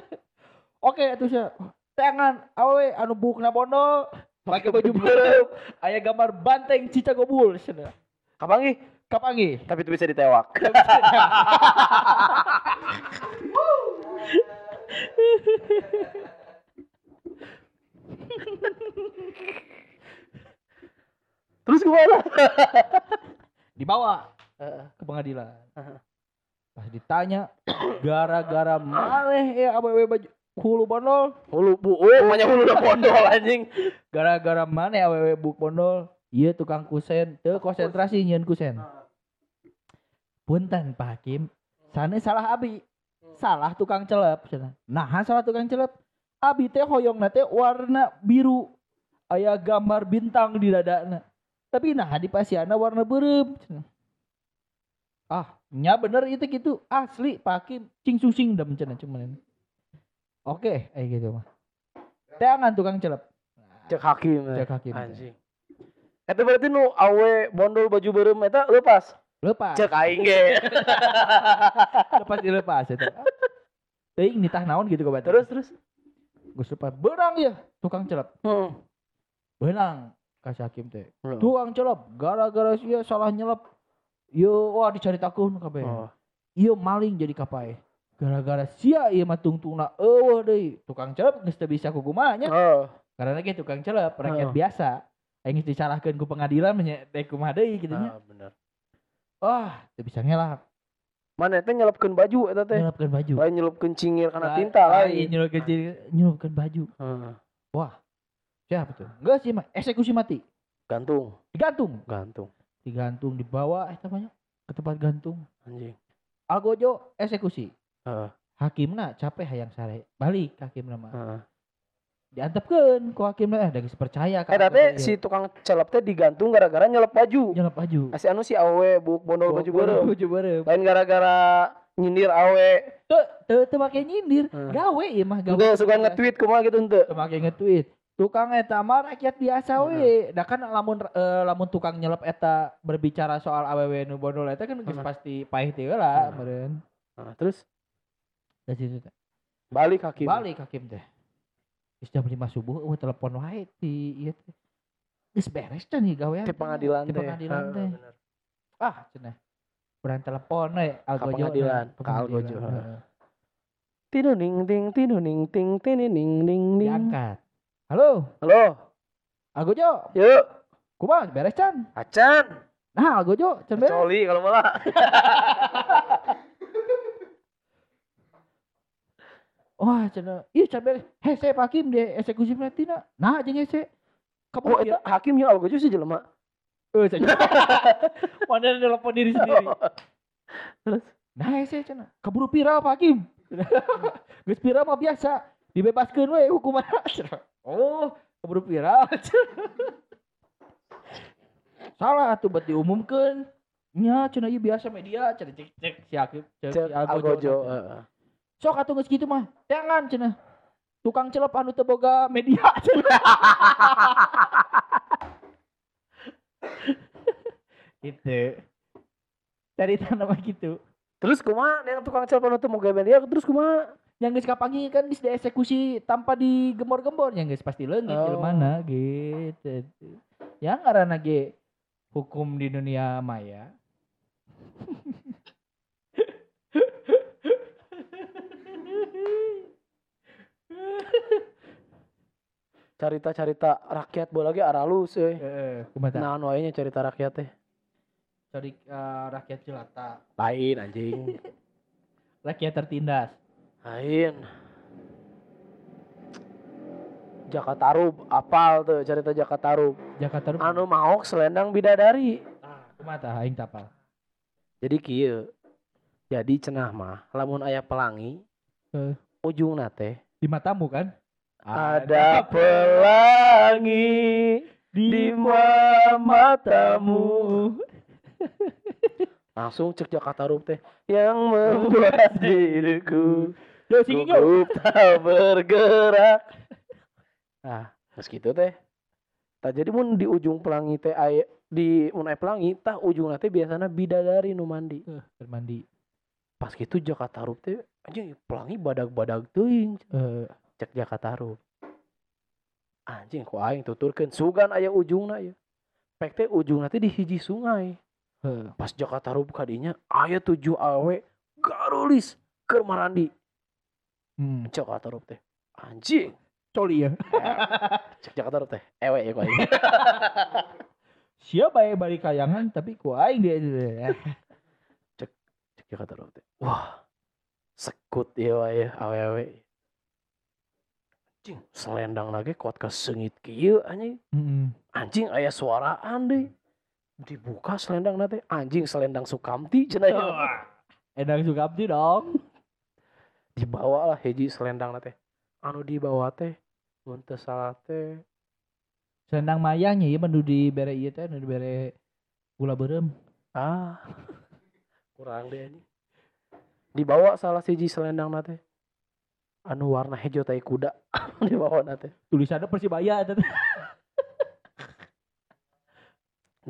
C: Oke atuh sia. Tangan awe anu bukna bondol pakai baju beureum aya gambar banteng cica gobul cenah.
A: Kapangi?
C: Kapangi?
A: Tapi itu bisa ditewak. Terus gimana?
C: Dibawa ke pengadilan. Pas ditanya gara-gara maneh ya awewe baju hulu bondol?
A: Hulu bu, oh, banyak hulu udah bondol anjing.
C: gara-gara mana awewe buk bondol? Iya tukang kusen. Teu konsentrasi nyieun kusen. Punten Pak Hakim. Sana salah abi salah tukang celep nah salah tukang celep abi teh hoyong teh warna biru aya gambar bintang di dadana tapi nah di pasiana warna cenah. ah nya bener itu gitu asli Pak Hakim cing susing dem cenah cuman oke eh gitu mah teangan tukang celep
A: Cek hakim. eh.
C: cek hakim
A: Anjing. Eta berarti nu awe bondol baju beureum eta lepas.
C: Lepas
A: Cek aing ge.
C: lepas dilepas itu Teuing nitah naon gitu kok
A: terus terus.
C: Gus lepas benang ya tukang celep
A: Hmm.
C: benang kasih hakim teh
A: Hmm.
C: tukang celep gara-gara sia salah nyelep yo wah dicari takun kabeh
A: Oh.
C: ieu maling jadi kapai gara-gara sia ieu mah tungtungna eueuh deui tukang celep geus teu bisa kukumanya
A: Oh.
C: karena ge tukang celep rakyat
A: Oh.
C: biasa aing geus disalahkeun ku pengadilan nya deui kumaha deui kitu nya
A: Ah, bener.
C: Wah teu bisa ngelak
A: Mana teh nyelepkeun baju eta teh.
C: nyelepkeun baju.
A: Lain nyelepkeun cingir karena tinta
C: lain.
A: lain.
C: nyelepkeun nyelepkeun baju.
A: Heeh.
C: siapa tuh? Enggak sih mah eksekusi mati.
A: Gantung,
C: digantung.
A: Gantung.
C: digantung dibawa eh namanya? Ke tempat gantung.
A: Anjing.
C: algojo eksekusi.
A: Heeh.
C: hakimna capek hayang sare. Balik ke hakimna mah
A: Heeh.
C: diantepkeun ku hakimna eh da geus percaya ka
A: Eta
C: algojo
A: teh
C: ieu.
A: si tukang celep teh digantung gara-gara nyelep baju.
C: nyelep baju
A: Asli anu si awe buk bondol baju beureum.
C: baju beureum
A: Lain gara-gara nyindir awe.
C: teu teu teu make nyindir
A: Hmm.
C: gawe ieu mah gawe
A: Juga suka nge-tweet kumaha gitu henteu.
C: teu make nge-tweet tukang eta mah rakyat biasa we da kan lamun eh, lamun tukang nyelep eta berbicara soal awewe nu bondol eta kan
A: Hmm.
C: pasti pahit teh lah
A: Hmm.
C: meureun
A: Nah, terus
C: da situ
A: balik hakim.
C: balik hakim teh jam 5 subuh eueuh telepon wae ti ieu teh geus beres can nih gawean
A: Di
C: teh.
A: pengadilan
C: di
A: teh.
C: pengadilan teh ah cenah urang telepon we algojo
A: pengadilan, ke
C: pengadilan,
A: algojo, heeh.
C: heeh.
A: Tinu ning ting tinu ning ting tini ning ning ning.
C: diangkat halo
A: Halo.
C: algojo
A: Yuk.
C: kumaha beres can
A: Acan.
C: nah algojo can beres
A: Coli kalau malah.
C: wah cenah ieu can beres hese Pak Hakim di eksekusi tina nah jeung hese
A: Oh,
C: kapan
A: eta hakim yang algojo sih jelema.
C: Eh, cenah. Mana nelpon diri sendiri. Terus nah saya cenah keburu viral Pak Hakim. Geus viral mah biasa. Dibebaskeun we hukuman. Oh, keburu viral. Salah tuh buat diumumkan. Nya cenah ieu biasa media cenah cek cek si Hakim cek si Algojo.
A: Algojo.
C: Sok atuh geus kitu mah. Jangan cenah. Tukang celep anu teu boga media cenah. gitu. Dari tanah gitu.
A: Terus kumaha yang tukang telepon itu mau media terus kumaha?
C: Yang geus kapangi kan geus dieksekusi tanpa digembor-gembor yang geus pasti leungit
A: Oh.
C: mana gitu. Yang ngaranna ge hukum di dunia maya.
A: Carita-carita rakyat bola ge aralus euy.
C: Heeh, kumaha
A: Nah, anu wae nya rakyat teh.
C: Cari eh, rakyat jelata,
A: Lain anjing.
C: rakyat tertindas.
A: Lain. Jakatarub, apal tuh cerita Jakatarub.
C: Jakarta
A: Anu maok selendang bidadari.
C: kumaha tah aing tapal.
A: Jadi kieu. Jadi cenah mah lamun aya pelangi,
C: Heeh.
A: ujungna teh
C: Di matamu kan?
A: ada pelangi di matamu. Langsung cek Jakatarub teh yang membuat diriku
C: Yo
A: gugup tak bergerak. Nah, geus kitu teh. Tah jadi mun di ujung pelangi teh aya di mun aya pelangi tah ujungna teh biasana bidadari nu mandi.
C: Eh, bermandi.
A: Pas gitu Jakatarub teh anjing pelangi badag-badag teuing
C: Eh,
A: cek Jakatarub. Anjing ku aing tuturkeun sugan aya ujungna ya. Pek teh ujungna teh di hiji sungai. Pas Jakatarub kadinya aya tujuh awe garulis keur marandi.
C: Hmm.
A: Jakatarub teh anjing
C: Coli ya.
A: cek Jakatarub teh ewe ya ku aing.
C: Siapa ya balik kayangan tapi ku aing dia.
A: cek Jakatarub teh. Wah. Sekut ya wae awe-awe. Anjing selendang lagi kuat ke sengit kieu anjing.
C: Heeh.
A: anjing aya suaraan deh dibuka selendang nate anjing selendang Sukamti cenah ya.
C: Endang Sukabdi dong.
A: dibawa lah hiji selendang nate anu dibawa teh mun teu salah teh
C: Selendang mayangnya ya menu di bere ieu teh nu di bere gula berem.
A: ah kurang deh anjing dibawa salah siji selendang nate anu warna hijau tai kuda dibawa nate
C: Tulisannya Persibaya eta teh.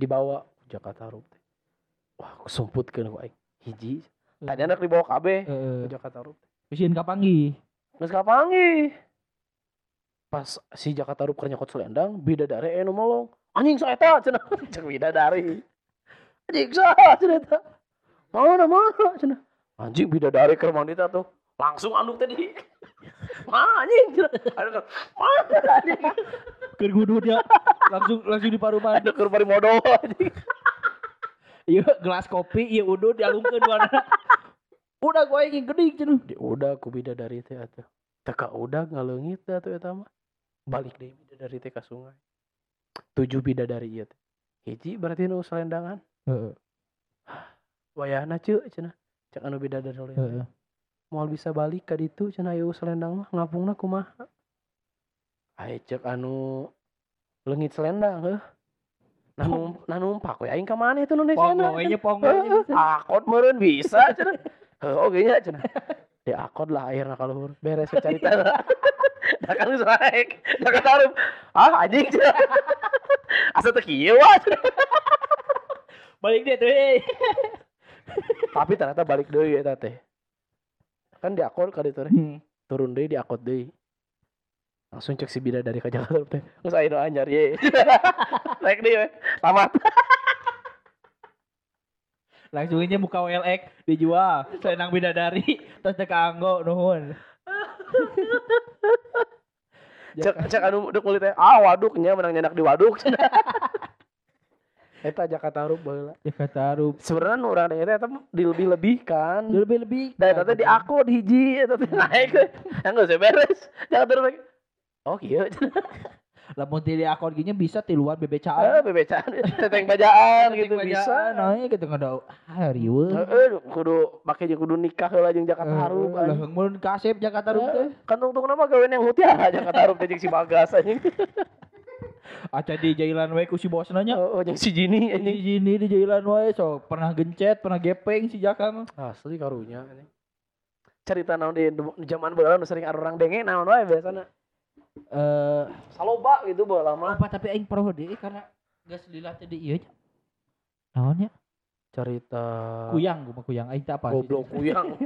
A: dibawa Jakarta Rup wah kusumputkeun ku aing hiji tadi anak dibawa
C: Heeh.
A: ku Jakarta Rup
C: Mesin kapanggi.
A: Geus kapanggih. Pas si Jakarta Rup keur nyokot selendang, bidadari anu melong. Anjing saeta cenah. Cek bidadari. Anjing saha cenah eta. Mana mana cenah. Anjing bidadari keur mandi teh tuh. Langsung anu tadi. Mana anjing. Anu mana anjing.
C: Langsung langsung di paruman.
A: Anu keur bari modo anjing.
C: Iya gelas kopi iya udut dialungkeun warna. Udah gue ingin gede cenah.
A: Di udah ku bidadari teh atuh. Teka udah ngaleungit teh atuh eta mah. Balik deui bidadari teh ka sungai. Tujuh bidadari ieu teh. Hiji berarti nu selendangan.
C: Heeh.
A: wayahna ceuk cenah cek anu bidadari oleh
C: Heeh.
A: moal bisa balik ka ditu cenah aya selendang mah. Ngapungna kumaha aya cek anu leungit selendang heuh. Nah num nah numpak we. Aing ka maneh tuh nu
C: Pongo nya pongo.
A: akot meureun bisa cenah heuh oge nya cenah di akot lah akhirnya kalau beres we carita. Dah kan naik dah katarup ah anjing asa teu kieu.
C: Balik deh tuh.
A: Tapi ternyata balik deui eta teh. Kan di akot ka ditu teh.
C: Hmm.
A: turun di akot deui. Langsung cek si bidadari ka Jakarta teh. Aya nu anyar ye. Naik we. Tamat.
C: Langsung aja buka OLX dijual. Selendang bidadari terus teh kaanggo nuhun.
A: cek cek anu duk meuli teh. Ah waduknya menang nyenak di waduk eta Jakarta Rup baheula
C: Ya kata Arup.
A: sebenarnya nu urang eta eta dilebih-lebihkan
C: Lebih-lebih.
A: da eta teh di akot hiji eta teh naik yang geus beres Jakarta Rup lagi. oh kieu
C: Lamun di akun ginya bisa ti luar bebecaan.
A: bebecaan, teteng bajaan gitu bisa.
C: Nah, gitu ngada ah riweuh.
A: Heeh, kudu make jeung kudu nikah heula jeung Jakarta Harum.
C: Lah mun kasep Jakarta Harum teh.
A: Kan tungtung nama gawean yang hutiara Jakarta Harum teh jeung si Bagas anjing.
C: Aca di jailan we ku si bosna nya.
A: Oh, jeung si Jini
C: Ini
A: anjing.
C: gini di jailan wae so pernah gencet, pernah gepeng si Jaka mah.
A: Asli karunya anjing. Cerita naon di di zaman baheula nu sering orang denge naon wae biasana.
C: Eh,
A: Saloba gitu baheula mah.
C: apa tapi aing pro deui karena geus lila teh di ieu nya. Naonnya?
A: Cerita
C: Kuyang gua mah kuyang aing apa
A: goblok kuyang.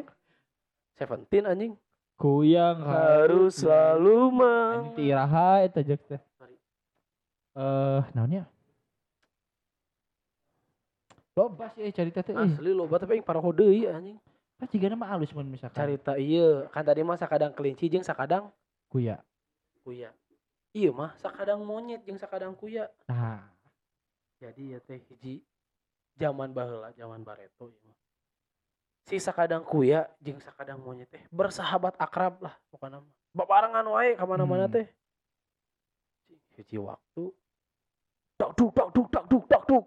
A: Seventeen anjing.
C: Kuyang
A: Harus selalu
C: Anjing teh iraha eta jeung teh. Eh, naonnya? Loba sih eh, cerita teh. Eh,
A: Asli loba tapi aing paroho deui anjing.
C: pas jigana mah alus mun misalkan.
A: Cerita ieu kan tadi mah sakadang kelinci jeung sakadang
C: kuya.
A: kuya. Iya mah sakadang monyet jeung sakadang kuya.
C: Nah,
A: Jadi ya teh hiji zaman baheula zaman bareto ieu mah. Si sakadang kuya jeung sakadang monyet teh bersahabat akrab lah pokoknya mah. Babarengan wae ka mana-mana
C: Hmm.
A: teh. Hiji waktu dak duk dak duk dak duk dak duk.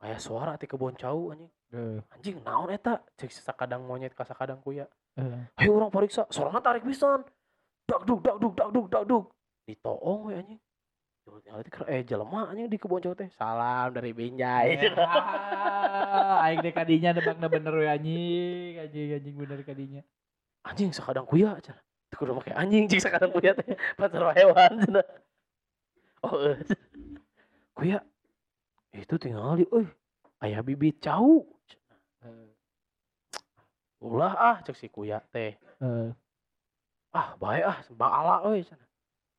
A: Aya suara ti kebon cau anjing.
C: eh,
A: Anjing naon eta? Cek sakadang monyet ka sakadang kuya.
C: eh,
A: Hei orang periksa, suaranya tarik pisan. Dak duk dak duk dak duk dak duk. Ditoong we anjing. Eh jelema anjing di kebon jauh teh. Salam dari Binjai.
C: Ah, aing deh kadinya nebakna bener we anjing, anjing anjing bener kadinya.
A: anjing sakadang kuya cenah. Teu kudu make anjing cing sakadang kuya teh. Pacar hewan cenah. Oh, eh. kuya. Itu tinggal di euy. Aya bibit cau. Ulah ah cek si kuya teh.
C: Eh,
A: ah baik ah sembah ala euy cenah.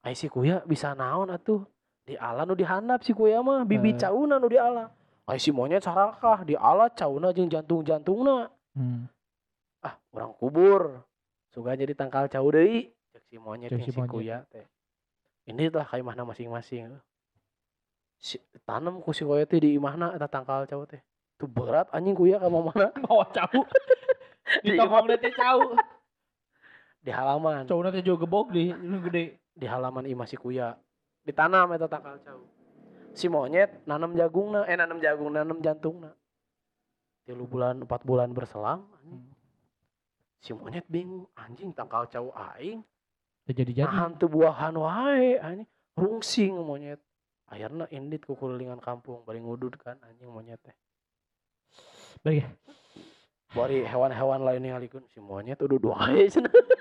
A: Ai si kuya bisa naon atuh di ala nu dihandap si kuya mah bibit
C: Eh.
A: cauna nu di ala ai si monyet sarakah di ala cauna jeung jantung-jantungna
C: hmm.
A: ah orang kubur suka jadi tangkal cau deui cek si monyet
C: Cek si
A: si, kuya teh ini lah ka imahna masing-masing. Si, tanam ku si teh di imahna eta tangkal cau teh. Tuh berat anjing kuya ka mana
C: Bawa cau. Di tongkong teh cau.
A: di halaman.
C: Cau teh juga gebog di gede.
A: di halaman imah si kuya. Ditanam eta tangkal cau. Si monyet nanam jagungna eh nanam jagung nanam jantungna. Tilu bulan empat bulan berselang anjing. si monyet bingung anjing tangkal cau aing
C: Teh jadi
A: teu buahan wae anjing rungsing monyet akhirnya indit ku kulilingan kampung bari ngudud kan anjing monyet teh
C: Bari
A: bari hewan-hewan lain yang halikun si monyet udah dua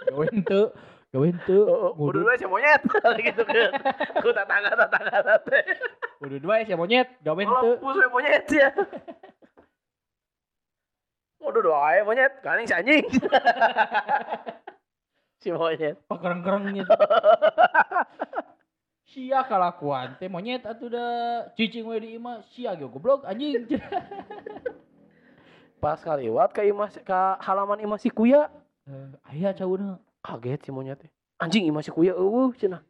C: gawean teu, gawean teu.
A: oh,
C: Ngudud.
A: udah si monyet gitu kan ku tetangga tetangga teh
C: Udah dua ya monyet, gawean teu.
A: Mampus we monyet ya. Waduh doa ya monyet, kaning si anjing. si monyet.
C: Pakereng-kerengnya. Sia kalakuan teh monyet atuh da cicing we di imah sia ge goblok anjing.
A: Pas kaliwat ke imah ke halaman imah si kuya,
C: Eh, aya cauna.
A: kaget si monyet teh. Anjing imah si kuya eueuh cenah.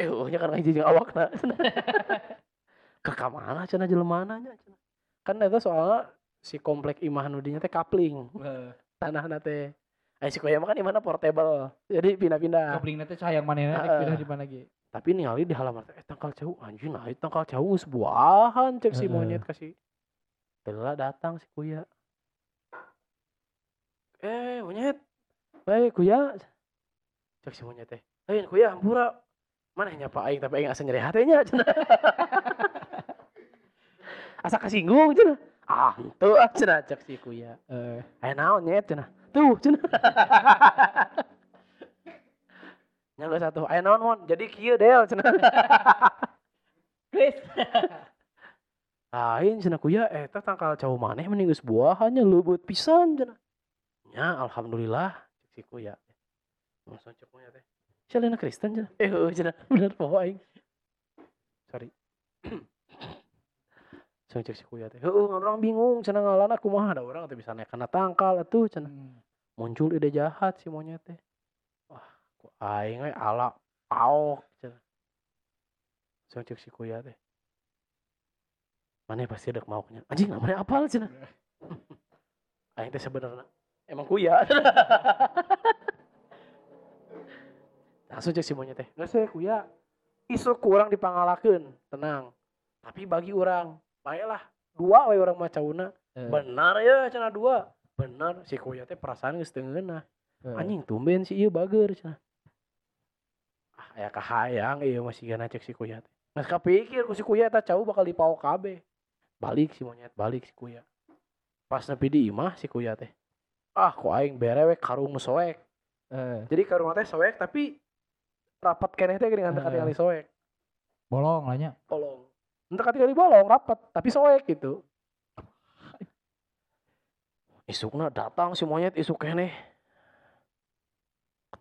A: Eh eueuhnya kan jeung awakna cenah. Ke kamana cenah jelemana nya cenah. Kan eta soalnya si komplek imah nu dinya teh kapling tanahna teh. Eh si kuya mah kan imahna portable. Jadi pindah-pindah.
C: Kapling teh sayang manehna rek
A: Heeh.
C: pindah di mana ge.
A: tapi ningali di halaman eh, tangkal jauh. Anjing nah tangkal jauh sebuahan cek si monyet kasih Bela datang si kuya. Eh monyet. Baik kuya. Cek si monyet teh. Eh kuya hampura mana nyapa aing tapi aing asa nyeri hatenya cenah asa kasinggung cenah ah tuh ah cenah cek si kuya.
C: Eh,
A: eh naon nyet cenah tuh Nyangga satu, ayo naon mon, jadi kieu del cenah.
C: Chris.
A: Lain cenah kuya eta tangkal cau maneh mending geus buahannya leubeut pisan cenah. Nya alhamdulillah si kuya. Cek kuya teh. Salina Kristen cenah. Eh cenah, bener poho aing. Sorry. Cek si kuya teh. Heueuh orang bingung cenah ngalana kumaha ada orang teh bisa naik kana tangkal atuh cenah. Muncul ide jahat si monyet teh. Wah, ku aing we ala paok cenah. Cek si kuya teh. Mana pasti ada maunya. Anjing namanya apal cenah. Aing teh sebenarnya emang kuya. Langsung cek si monyet teh. Nggak saya kuya. isu kurang dipangalakeun tenang tapi bagi orang baiklah dua we orang macauna
C: Eh.
A: benar ya cenah dua. Benar si kuya teh perasaan geus teu ngeunah.
C: Eh.
A: anjing tumben si ieu bager cenah. Ah aya kahayang ieu masih gana cek si kuya teh. Nggak kapikir ku si kuya eta cau bakal dipaok kabeh balik si monyet balik si kuya. Pas nepi di imah si kuya teh. Ah kok aing bere we karung nu soek.
C: Eh,
A: jadi karung teh soek tapi rapat keneh teh geuning antara
C: Heeh.
A: kali soek.
C: Bolong lah nya.
A: bolong entah kali bolong rapat tapi soek gitu. Isukna datang si monyet isuk keneh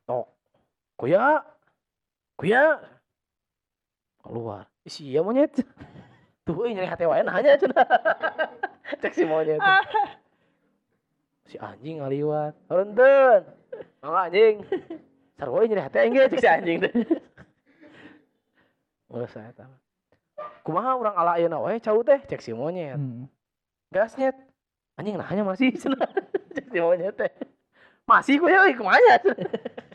A: ketok. Kuya? Kuya? Keluar. Isi ya monyet. Tuh nyari hati wae nanya cenah cek si monyet. Si anjing ngaliwat. Hareunteun mangga anjing. Sarwa nyari hati ge cek si anjing teh. Nggak usah eta mah. Kumaha urang ala ayeuna wae cau teh cek si monyet.
C: Hmm.
A: Gas nyet. Anjing nanya masih cenah. cek si monyet teh. Masih ku ya euy kumaha.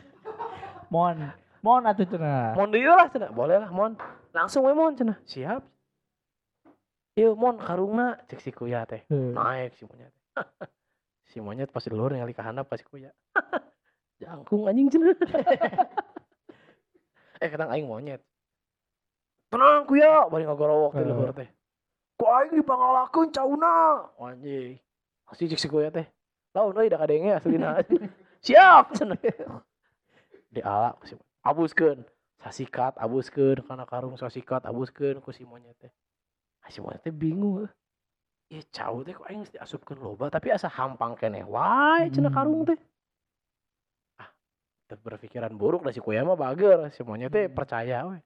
C: Mon, mon atuh cenah.
A: Mon deui lah cenah. Boleh lah mon. Langsung we mon cenah. Siap. Ieu mon karungna cek si kuya teh.
C: Eh,
A: Naik si monyet. si monyet pasti lur ngali ka handap pas si kuya. Jangkung anjing cenah. eh kadang aing monyet. Tenang kuya, bari ngagorowok teh luhur teh. Ku aing dipangalakeun cauna. Anjing. Pasti cek si kuya teh. Laun euy da kadenge aslina. Siap cenah. Diala ku si abuskeun. Sasikat abuskeun kana karung sasikat abuskeun ku si monyet teh. Ah, si monyet teh bingung. Iya cau teh kok aing mesti asupkeun loba tapi asa hampang keneh wae cenah
C: Hmm.
A: karung teh. Ah, berpikiran buruk da si kuya mah bager, si monyet teh percaya we.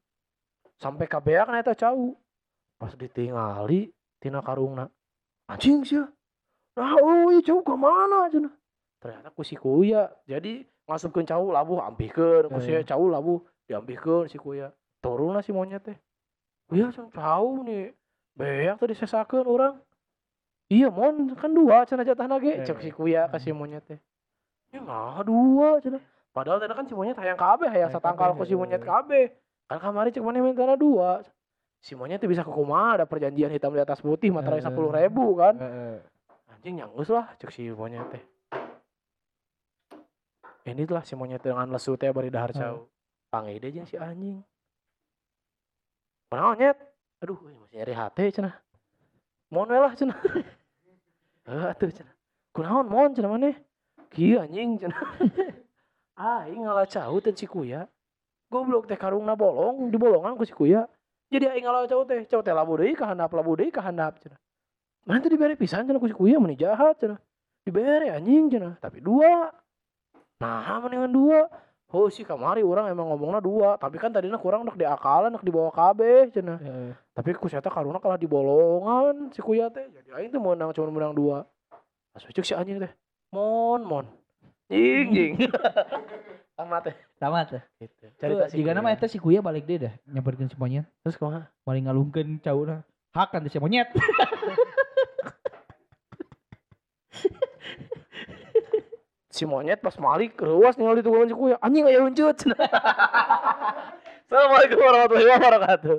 A: Sampai kabeak na eta cau. Pas ditingali tina karungna. Anjing sia. Nah, oh iya cau ke mana cenah. Ternyata ku si kuya. Jadi ngasupkeun cau labuh ampihkeun, ku si
C: Eh.
A: cau labuh diampihkeun si kuya. Turun si monyet teh. Iya can cau nih. Beak tadi disesakeun orang. Iya mon kan dua cenah jatahna ge cek si kuya ka si monyet teh. Ya nah dua cenah. Padahal tadi kan si monyet hayang kabeh hayang satangkal ku si monyet
C: heeh.
A: Kan kamari cek mana mintana dua. Si monyet teh bisa kumaha ada perjanjian hitam di atas putih materai sepuluh ribu kan.
C: eh,
A: Anjing nyanggus lah cek si monyet teh. Ini lah si monyet dengan lesu teh bari dahar cau. Pangide jeung si anjing. Kunaon nyet? Aduh, ini masih nyari hati cenah. Mon we lah cenah. Heuh atuh cenah. Kunaon mon cenah maneh? Kieu anjing cenah. Aing ngalah cau teh si kuya. Goblok teh karungna bolong, di bolongan ku si kuya. Jadi aing ngalah cau teh, cau teh labu deui ka handap, labu deui ka handap cenah. Mana tuh dibere pisan cenah ku si kuya meni jahat cenah. Dibere anjing cenah, tapi dua. Nah, mendingan dua. Oh sih kamari orang emang ngomongnya dua, tapi kan tadinya kurang nak diakalan, nak dibawa kabeh cenah.
C: eh.
A: Tapi ku eta karuna kalah di bolongan si kuya teh. Jadi aing teh menang cuma menang dua. Pas cek si anjing teh. Mon mon. Jing jing. Tamat teh.
C: Tamat teh.
A: Gitu. Cerita si
C: Jika nama
A: kuya.
C: eta si kuya balik deh dah nyamperkeun si monyet.
A: Terus kumaha?
C: Balik ngalungkeun cauna. Hak kan si monyet.
A: Si monyet pas malik keruas ningali tukang si kuya. Anjing aya huncut. Assalamualaikum warahmatullahi wabarakatuh.